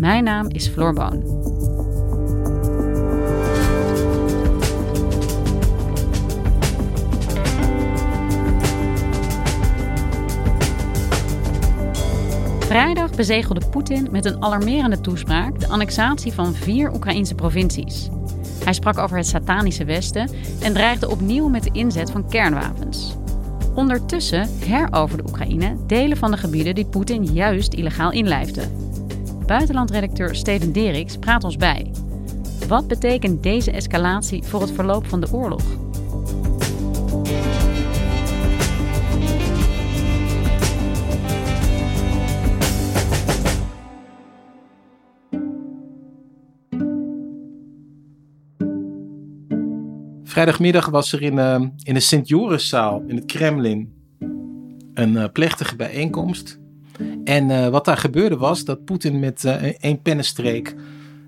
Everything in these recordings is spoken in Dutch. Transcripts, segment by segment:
Mijn naam is Floor Boon. Vrijdag bezegelde Poetin met een alarmerende toespraak de annexatie van vier Oekraïnse provincies. Hij sprak over het satanische Westen en dreigde opnieuw met de inzet van kernwapens. Ondertussen heroverde Oekraïne delen van de gebieden die Poetin juist illegaal inlijfde. Buitenlandredacteur Steven Deriks praat ons bij. Wat betekent deze escalatie voor het verloop van de oorlog? Vrijdagmiddag was er in, uh, in de Sint-Joriszaal in het Kremlin een uh, plechtige bijeenkomst. En uh, wat daar gebeurde was dat Poetin met één pennenstreek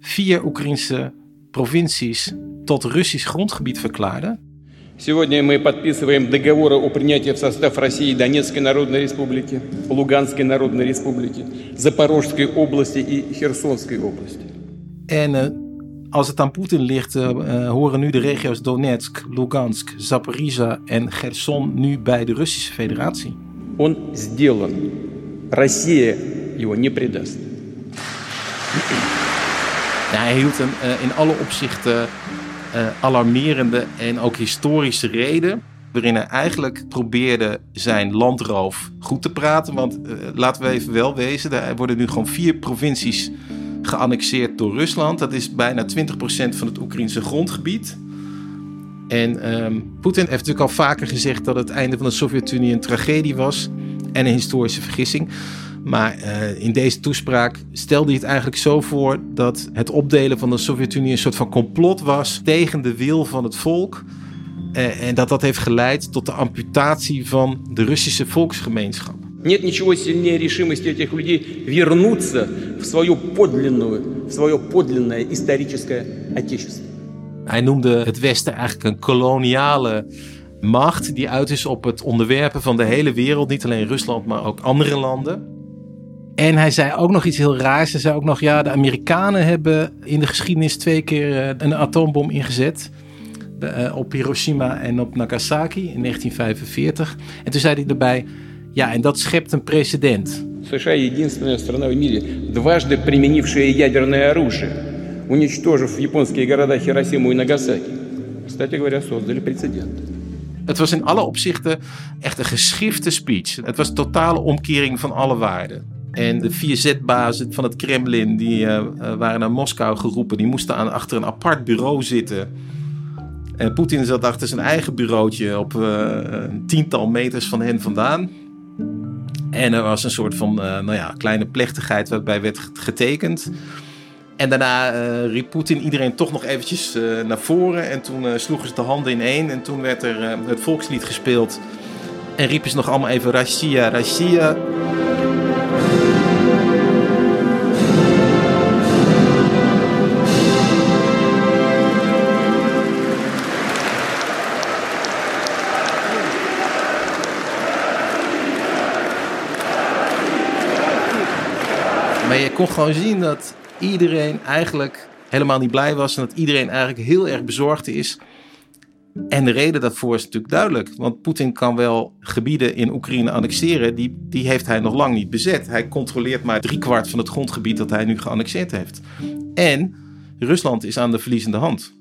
vier Oekraïnse provincies tot Russisch grondgebied verklaarde. Сегодня мы подписываем договоры о принятии в состав России Донецкой Народной Республики, Луганской Народной Республики, Запорожской области и Херсонской области. En als het aan Poetin ligt, uh, horen nu de regio's Donetsk, Lugansk, Zaporizhia en Gerson nu bij de Russische Federatie. Он сделан. Россия его не предаст. Ja, hij hield een uh, in alle opzichten uh, alarmerende en ook historische reden. Waarin hij eigenlijk probeerde zijn landroof goed te praten. Want laten we even wel wezen, er worden nu gewoon vier provincies geannexeerd door Rusland. Dat is bijna 20% van het Oekraïnse grondgebied. En um, Poetin heeft natuurlijk al vaker gezegd dat het einde van de Sovjet-Unie een tragedie was en een historische vergissing. Maar uh, in deze toespraak stelde hij het eigenlijk zo voor dat het opdelen van de Sovjet-Unie een soort van complot was tegen de wil van het volk. Uh, en dat dat heeft geleid tot de amputatie van de Russische volksgemeenschap. Нет ничего сильнее решимости этих людей вернуться в свою подлинную, в свое подлинное историческое отечество. Hij noemde het Westen eigenlijk een koloniale macht die uit is op het onderwerpen van de hele wereld, niet alleen Rusland, maar ook andere landen. En hij zei ook nog iets heel raars. Hij zei ook nog, ja, de Amerikanen hebben in de geschiedenis twee keer eh, een atoombom ingezet. Eh, op Hiroshima en op Nagasaki in 1945. En toen zei hij erbij, ja, en dat schept een precedent. США единственная страна в мире, дважды применившая ядерное оружие, уничтожив японские города Хиросиму и Нагасаки. Кстати говоря, создали прецедент. Het was in alle opzichten echt een geschifte speech. Het was totale omkering van alle waarden. En de vier zetbazen van het Kremlin die uh, waren naar Moskou geroepen. Die moesten aan, achter een apart bureau zitten. En Poetin zat achter zijn eigen bureautje op uh, een tiental meters van hen vandaan. En er was een soort van nou ja, kleine plechtigheid waarbij werd getekend. En daarna uh, riep Poetin iedereen toch nog eventjes uh, naar voren. En toen sloegen ze de handen in één. En toen werd er het volkslied gespeeld. En riepen ze nog allemaal even Russia, Russia. Maar je kon gewoon zien dat iedereen eigenlijk helemaal niet blij was. En dat iedereen eigenlijk heel erg bezorgd is. En de reden daarvoor is natuurlijk duidelijk. Want Poetin kan wel gebieden in Oekraïne annexeren. Die, die heeft hij nog lang niet bezet. Hij controleert maar driekwart van het grondgebied dat hij nu geannexeerd heeft. En Rusland is aan de verliezende hand.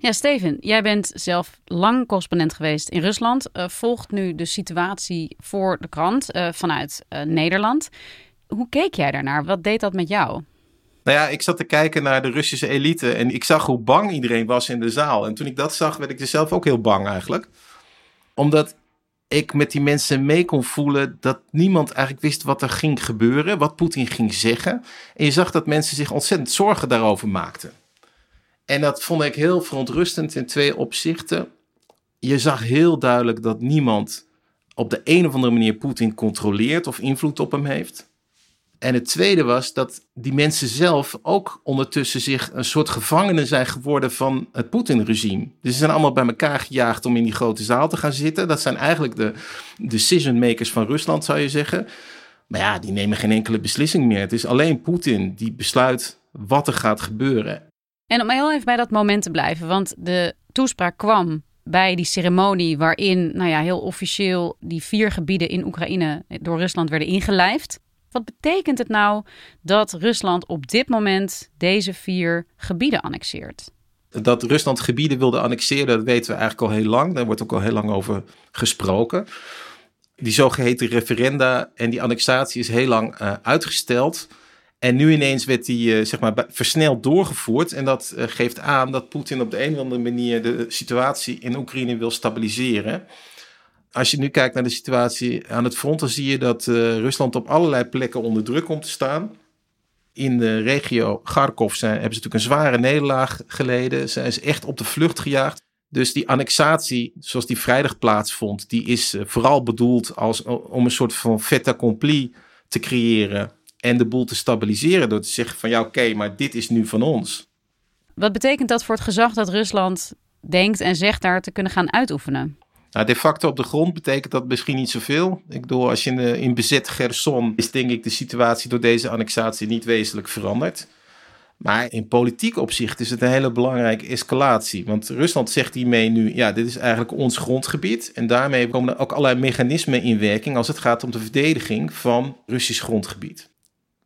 Ja, Steven, jij bent zelf lang correspondent geweest in Rusland. Uh, volgt nu de situatie voor de krant uh, vanuit uh, Nederland. Hoe keek jij daarnaar? Wat deed dat met jou? Nou ja, ik zat te kijken naar de Russische elite en ik zag hoe bang iedereen was in de zaal. En toen ik dat zag, werd ik er zelf ook heel bang eigenlijk. Omdat ik met die mensen mee kon voelen dat niemand eigenlijk wist wat er ging gebeuren, wat Poetin ging zeggen. En je zag dat mensen zich ontzettend zorgen daarover maakten. En dat vond ik heel verontrustend in twee opzichten. Je zag heel duidelijk dat niemand op de een of andere manier Poetin controleert of invloed op hem heeft. En het tweede was dat die mensen zelf ook ondertussen zich een soort gevangenen zijn geworden van het Poetin-regime. Dus ze zijn allemaal bij elkaar gejaagd om in die grote zaal te gaan zitten. Dat zijn eigenlijk de decision makers van Rusland, zou je zeggen. Maar ja, die nemen geen enkele beslissing meer. Het is alleen Poetin die besluit wat er gaat gebeuren. En om heel even bij dat moment te blijven, want de toespraak kwam bij die ceremonie waarin, nou ja, heel officieel die vier gebieden in Oekraïne door Rusland werden ingelijfd. Wat betekent het nou dat Rusland op dit moment deze vier gebieden annexeert? Dat Rusland gebieden wilde annexeren, dat weten we eigenlijk al heel lang. Daar wordt ook al heel lang over gesproken. Die zogeheten referenda en die annexatie is heel lang uh, uitgesteld. En nu ineens werd die uh, zeg maar, versneld doorgevoerd. En dat uh, geeft aan dat Poetin op de een of andere manier de situatie in Oekraïne wil stabiliseren als je nu kijkt naar de situatie aan het front, dan zie je dat uh, Rusland op allerlei plekken onder druk komt te staan. In de regio Kharkov zijn, hebben ze natuurlijk een zware nederlaag geleden. Zijn ze echt op de vlucht gejaagd. Dus die annexatie, zoals die vrijdag plaatsvond, die is vooral bedoeld als, om een soort van fait accompli te creëren. En de boel te stabiliseren door te zeggen van ja oké, maar dit is nu van ons. Wat betekent dat voor het gezag dat Rusland denkt en zegt daar te kunnen gaan uitoefenen? Nou, de facto op de grond betekent dat misschien niet zoveel. Ik bedoel, als je in, in bezet Gerson is denk ik de situatie door deze annexatie niet wezenlijk veranderd. Maar in politiek opzicht is het een hele belangrijke escalatie. Want Rusland zegt hiermee nu, ja, dit is eigenlijk ons grondgebied. En daarmee komen er ook allerlei mechanismen in werking als het gaat om de verdediging van Russisch grondgebied.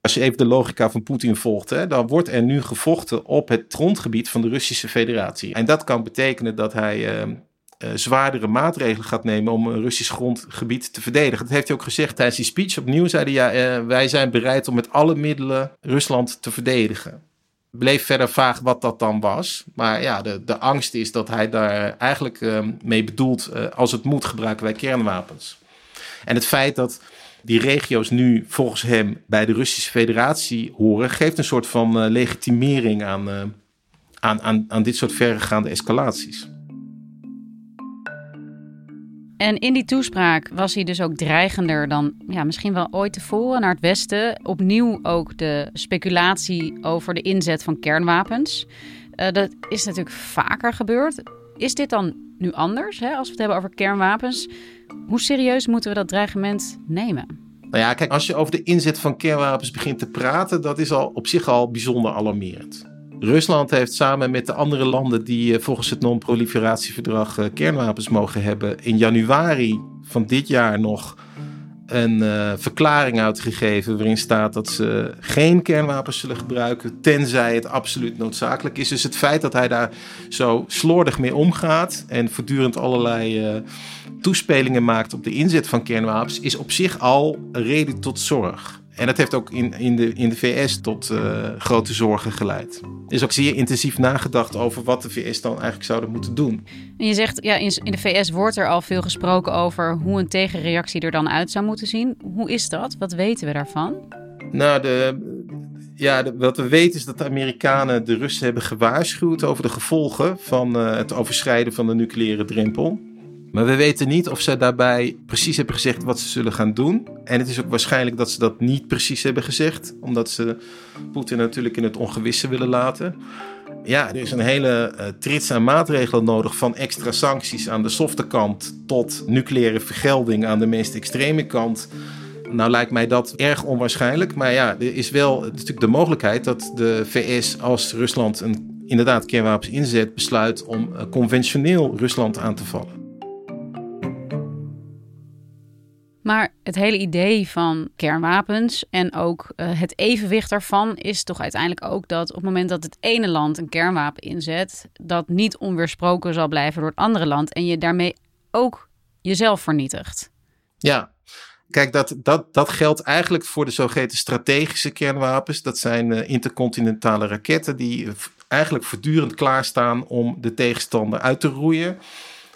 Als je even de logica van Poetin volgt, hè, dan wordt er nu gevochten op het grondgebied van de Russische Federatie. En dat kan betekenen dat hij uh, uh, zwaardere maatregelen gaat nemen om een Russisch grondgebied te verdedigen. Dat heeft hij ook gezegd tijdens die speech. Opnieuw zei hij, ja, uh, wij zijn bereid om met alle middelen Rusland te verdedigen. Bleef verder vaag wat dat dan was. Maar ja, de, de angst is dat hij daar eigenlijk uh, mee bedoelt, als het moet gebruiken wij kernwapens. En het feit dat die regio's nu volgens hem bij de Russische Federatie horen, geeft een soort van legitimering aan, aan, aan, aan dit soort verregaande escalaties. En in die toespraak was hij dus ook dreigender dan ja, misschien wel ooit tevoren naar het Westen. Opnieuw ook de speculatie over de inzet van kernwapens. Uh, dat is natuurlijk vaker gebeurd. Is dit dan nu anders, hè, als we het hebben over kernwapens? Hoe serieus moeten we dat dreigement nemen? Nou ja, kijk, als je over de inzet van kernwapens begint te praten, dat is al op zich al bijzonder alarmerend. Rusland heeft samen met de andere landen die eh, volgens het non-proliferatieverdrag eh, kernwapens mogen hebben, in januari van dit jaar nog een uh, verklaring uitgegeven waarin staat dat ze geen kernwapens zullen gebruiken, tenzij het absoluut noodzakelijk is. Dus het feit dat hij daar zo slordig mee omgaat en voortdurend allerlei uh, toespelingen maakt op de inzet van kernwapens, is op zich al een reden tot zorg. En dat heeft ook in, in, de, in de VS tot uh, grote zorgen geleid. Er is ook zeer intensief nagedacht over wat de VS dan eigenlijk zouden moeten doen. En je zegt, ja, in, in de VS wordt er al veel gesproken over hoe een tegenreactie er dan uit zou moeten zien. Hoe is dat? Wat weten we daarvan? Nou, de, ja, de, wat we weten is dat de Amerikanen de Russen hebben gewaarschuwd over de gevolgen van uh, het overschrijden van de nucleaire drempel. Maar we weten niet of ze daarbij precies hebben gezegd wat ze zullen gaan doen. En het is ook waarschijnlijk dat ze dat niet precies hebben gezegd, omdat ze Poetin natuurlijk in het ongewisse willen laten. Ja, er is een hele uh, trits aan maatregelen nodig, van extra sancties aan de softe kant tot nucleaire vergelding aan de meest extreme kant. Nou lijkt mij dat erg onwaarschijnlijk. Maar ja, er is wel natuurlijk de mogelijkheid dat de VS als Rusland een, inderdaad kernwapens inzet, besluit om uh, conventioneel Rusland aan te vallen. Maar het hele idee van kernwapens en ook uh, het evenwicht daarvan is toch uiteindelijk ook dat op het moment dat het ene land een kernwapen inzet, dat niet onweersproken zal blijven door het andere land en je daarmee ook jezelf vernietigt. Ja, kijk, dat, dat, dat geldt eigenlijk voor de zogeheten strategische kernwapens. Dat zijn uh, intercontinentale raketten die eigenlijk voortdurend klaarstaan om de tegenstander uit te roeien.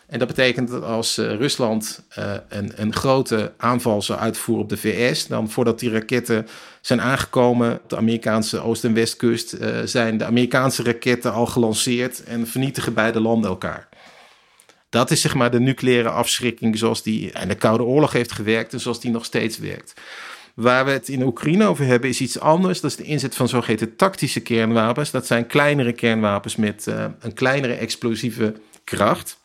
En dat betekent dat als uh, Rusland uh, een, een, grote aanval zou uitvoeren op de VS, dan voordat die raketten zijn aangekomen, de Amerikaanse oost- en westkust, uh, zijn de Amerikaanse raketten al gelanceerd en vernietigen beide landen elkaar. Dat is zeg maar de nucleaire afschrikking zoals die in de Koude Oorlog heeft gewerkt en zoals die nog steeds werkt. Waar we het in Oekraïne over hebben is iets anders. Dat is de inzet van zogeheten tactische kernwapens. Dat zijn kleinere kernwapens met een kleinere explosieve kracht.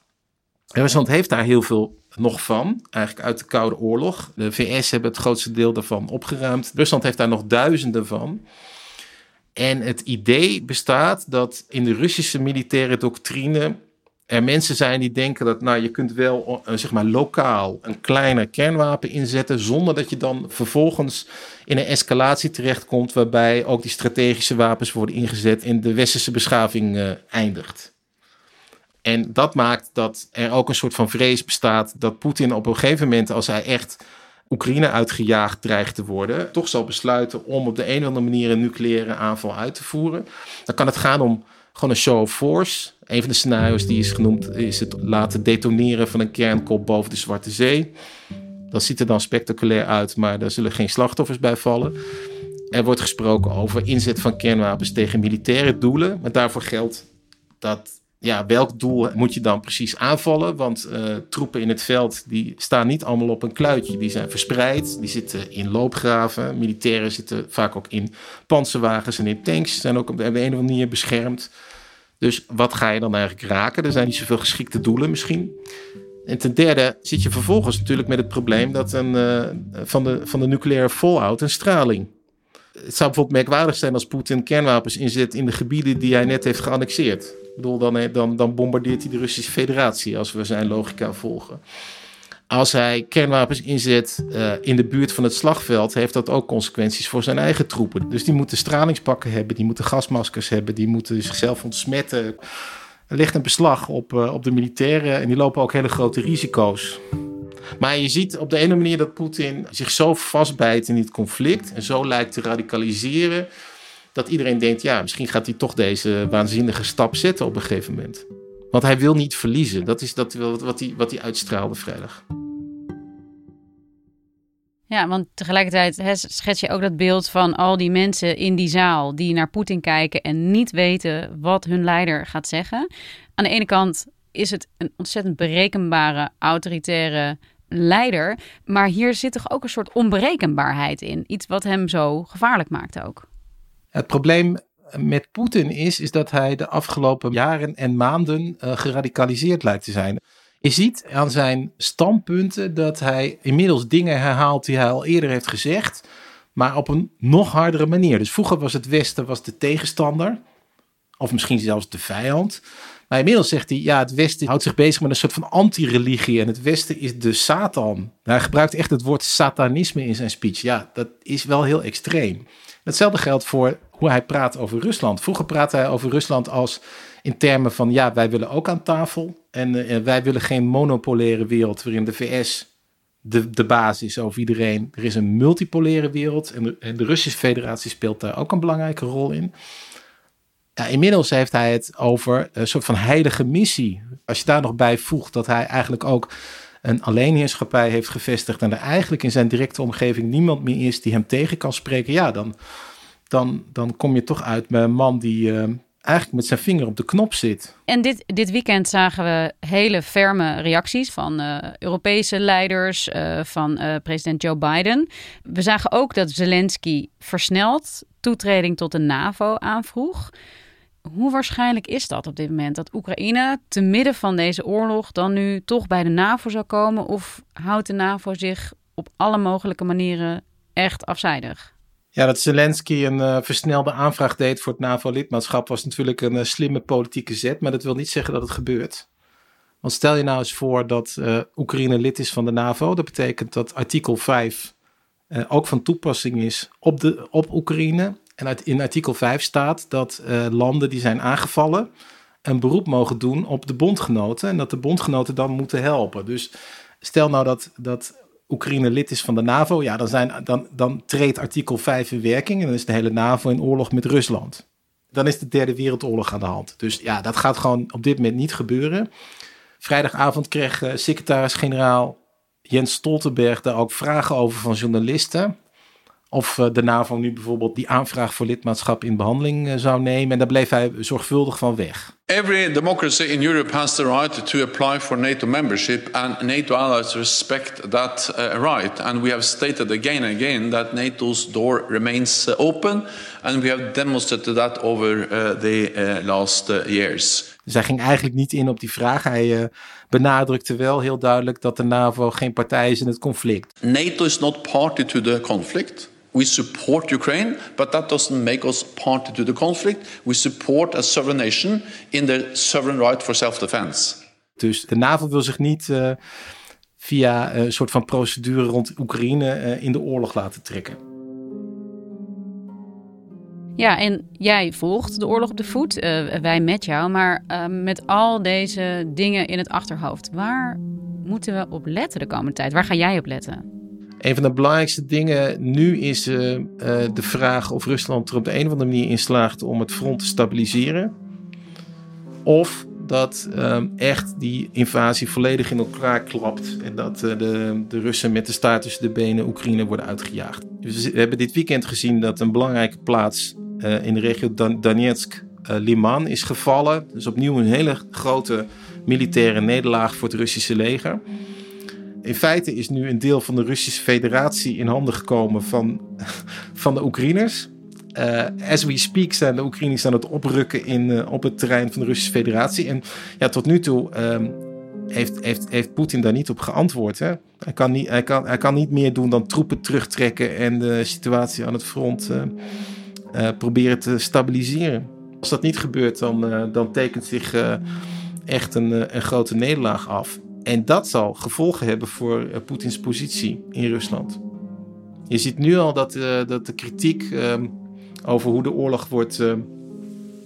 Rusland heeft daar heel veel nog van, eigenlijk uit de Koude Oorlog. De VS hebben het grootste deel daarvan opgeruimd. Rusland heeft daar nog duizenden van. En het idee bestaat dat in de Russische militaire doctrine er mensen zijn die denken dat nou, je kunt wel uh, zeg maar lokaal een kleiner kernwapen inzetten zonder dat je dan vervolgens in een escalatie terechtkomt waarbij ook die strategische wapens worden ingezet en de westerse beschaving uh, eindigt. En dat maakt dat er ook een soort van vrees bestaat dat Poetin op een gegeven moment, als hij echt Oekraïne uitgejaagd dreigt te worden, toch zal besluiten om op de een of andere manier een nucleaire aanval uit te voeren. Dan kan het gaan om gewoon een show of force. Een van de scenario's die is genoemd is het laten detoneren van een kernkop boven de Zwarte Zee. Dat ziet er dan spectaculair uit, maar daar zullen geen slachtoffers bij vallen. Er wordt gesproken over inzet van kernwapens tegen militaire doelen. Maar daarvoor geldt dat ja, welk doel moet je dan precies aanvallen? Want uh, troepen in het veld die staan niet allemaal op een kluitje. Die zijn verspreid, die zitten in loopgraven. Militairen zitten vaak ook in panzerwagens en in tanks. Zijn ook op de een of andere manier beschermd. Dus wat ga je dan eigenlijk raken? Er zijn niet zoveel geschikte doelen misschien. En ten derde zit je vervolgens natuurlijk met het probleem dat een, uh, van, de, van de nucleaire fallout een straling. Het zou bijvoorbeeld merkwaardig zijn als Poetin kernwapens inzet in de gebieden die hij net heeft geannexeerd. Ik bedoel, dan, dan, dan bombardeert hij de Russische Federatie als we zijn logica volgen. Als hij kernwapens inzet uh, in de buurt van het slagveld, heeft dat ook consequenties voor zijn eigen troepen. Dus die moeten stralingspakken hebben, die moeten gasmaskers hebben, die moeten zichzelf ontsmetten. Er ligt een beslag op, uh, op de militairen en die lopen ook hele grote risico's. Maar je ziet op de ene manier dat Poetin zich zo vastbijt in dit conflict en zo lijkt te radicaliseren dat iedereen denkt, ja, misschien gaat hij toch deze waanzinnige stap zetten op een gegeven moment. Want hij wil niet verliezen. Dat is dat wat hij, wat hij uitstraalde vrijdag. Ja, want tegelijkertijd schets je ook dat beeld van al die mensen in die zaal die naar Poetin kijken en niet weten wat hun leider gaat zeggen. Aan de ene kant is het een ontzettend berekenbare, autoritaire leider, maar hier zit toch ook een soort onberekenbaarheid in. Iets wat hem zo gevaarlijk maakt ook. Het probleem met Poetin is, is dat hij de afgelopen jaren en maanden uh, geradicaliseerd lijkt te zijn. Je ziet aan zijn standpunten dat hij inmiddels dingen herhaalt die hij al eerder heeft gezegd, maar op een nog hardere manier. Dus vroeger was het Westen was de tegenstander, of misschien zelfs de vijand. Maar inmiddels zegt hij, ja, het Westen houdt zich bezig met een soort van anti-religie en het Westen is de Satan. Hij gebruikt echt het woord satanisme in zijn speech. Ja, dat is wel heel extreem. Hetzelfde geldt voor hoe hij praat over Rusland. Vroeger praatte hij over Rusland als in termen van ja, wij willen ook aan tafel. En uh, wij willen geen monopolaire wereld waarin de VS de, de basis is over iedereen. Er is een multipolaire wereld en de, en de Russische federatie speelt daar ook een belangrijke rol in. Ja, inmiddels heeft hij het over een soort van heilige missie. Als je daar nog bij voegt dat hij eigenlijk ook een alleenheerschappij heeft gevestigd en er eigenlijk in zijn directe omgeving niemand meer is die hem tegen kan spreken, ja, dan, dan, dan kom je toch uit bij een man die uh, eigenlijk met zijn vinger op de knop zit. En dit, dit weekend zagen we hele ferme reacties van uh, Europese leiders, uh, van president Joe Biden. We zagen ook dat Zelensky versneld toetreding tot de NAVO aanvroeg. Hoe waarschijnlijk is dat op dit moment? Dat Oekraïne te midden van deze oorlog dan nu toch bij de NAVO zou komen? Of houdt de NAVO zich op alle mogelijke manieren echt afzijdig? Ja, dat Zelensky een uh, versnelde aanvraag deed voor het NAVO-lidmaatschap was natuurlijk een uh, slimme politieke zet, maar dat wil niet zeggen dat het gebeurt. Want stel je nou eens voor dat uh, Oekraïne lid is van de NAVO. Dat betekent dat artikel 5 uh, ook van toepassing is op, de, op Oekraïne. En uit, in artikel 5 staat dat landen die zijn aangevallen een beroep mogen doen op de bondgenoten. En dat de bondgenoten dan moeten helpen. Dus stel nou dat, dat Oekraïne lid is van de NAVO. Ja, dan, zijn, dan, dan treedt artikel 5 in werking. En dan is de hele NAVO in oorlog met Rusland. Dan is de derde wereldoorlog aan de hand. Dus ja, dat gaat gewoon op dit moment niet gebeuren. Vrijdagavond kreeg uh, secretaris-generaal Jens Stoltenberg daar ook vragen over van journalisten. Of uh, de NAVO nu bijvoorbeeld die aanvraag voor lidmaatschap in behandeling uh, zou nemen. En daar bleef hij zorgvuldig van weg. Every democracy in Europe has the right to apply for NATO membership, and NATO allies respect that uh, right. And we have stated again and again that NATO's door remains open, and we have demonstrated that over the last years. Dus hij ging eigenlijk niet in op die vraag. Hij benadrukte wel heel duidelijk dat de NAVO geen partij is in het conflict. NATO is not party to the conflict. We support Ukraine, but that doesn't make us party to the conflict. We support a sovereign nation in their sovereign right for self-defense. Dus de NAVO wil zich niet uh, via een soort van procedure rond Oekraïne uh, in de oorlog laten trekken. Ja, en jij volgt de oorlog op de voet, uh, wij met jou, maar met al deze dingen in het achterhoofd, waar moeten we op letten de komende tijd? Waar ga jij op letten? Een van de belangrijkste dingen nu is uh, uh, de vraag of Rusland er op de een of andere manier in slaagt om het front te stabiliseren. Of dat um, echt die invasie volledig in elkaar klapt en dat de, de Russen met de staart tussen de benen Oekraïne worden uitgejaagd. Dus we hebben dit weekend gezien dat een belangrijke plaats in de regio Dan Donetsk, Liman, is gevallen. Dus opnieuw een hele grote militaire nederlaag voor het Russische leger. In feite is nu een deel van de Russische federatie in handen gekomen van, van de Oekraïners. Uh, as we speak zijn de Oekraïners aan het oprukken in, uh, op het terrein van de Russische federatie. En ja, tot nu toe um, heeft, heeft, heeft Poetin daar niet op geantwoord. Hè? Hij, kan niet, hij, kan, hij kan niet meer doen dan troepen terugtrekken en de situatie aan het front uh, proberen te stabiliseren. Als dat niet gebeurt, dan, dan tekent zich echt een, een grote nederlaag af. En dat zal gevolgen hebben voor uh, Poetins positie in Rusland. Je ziet nu al dat, uh, dat de kritiek uh, over hoe de oorlog wordt uh,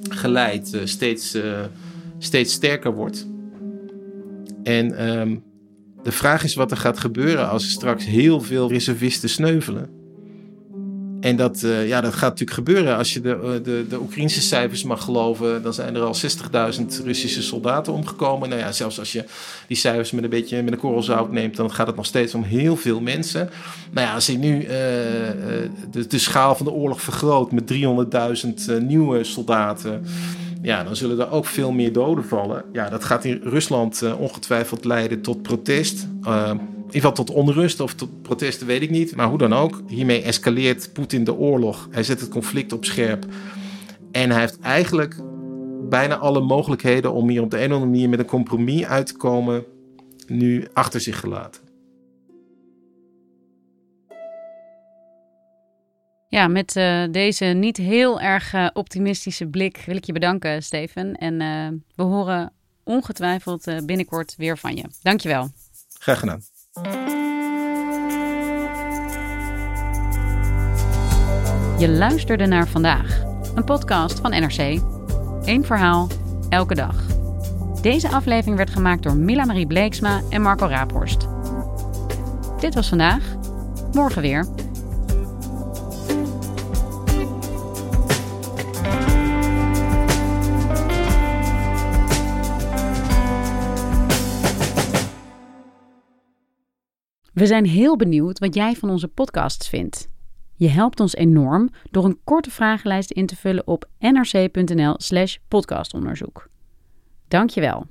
geleid steeds, steeds sterker wordt. En um, de vraag is wat er gaat gebeuren als er straks heel veel reservisten sneuvelen. En dat, uh, ja, dat gaat natuurlijk gebeuren. Als je de, eh, de, de Oekraïnse cijfers mag geloven, dan zijn er al 60.000 Russische soldaten omgekomen. Nou ja, zelfs als je die cijfers met een beetje met een korrel zout neemt, dan gaat het nog steeds om heel veel mensen. Nou ja, als je nu uh, de, de schaal van de oorlog vergroot met 300.000 nieuwe soldaten ja, dan zullen er ook veel meer doden vallen. Ja, dat gaat in Rusland ongetwijfeld leiden tot protest. Uh, in ieder geval tot onrust of tot protesten, weet ik niet. Maar hoe dan ook, hiermee escaleert Poetin de oorlog. Hij zet het conflict op scherp. En hij heeft eigenlijk bijna alle mogelijkheden om hier op de een of andere manier met een compromis uit te komen, nu achter zich gelaten. Ja, met uh, deze niet heel erg uh, optimistische blik wil ik je bedanken, Steven. En uh, we horen ongetwijfeld binnenkort weer van je. Dankjewel. Graag gedaan. Je luisterde naar vandaag, een podcast van NRC. Eén verhaal, elke dag. Deze aflevering werd gemaakt door Mila Marie Bleeksma en Marco Raaphorst. Dit was vandaag. Morgen weer. We zijn heel benieuwd wat jij van onze podcasts vindt. Je helpt ons enorm door een korte vragenlijst in te vullen op nrc.nl/slash podcastonderzoek. Dankjewel.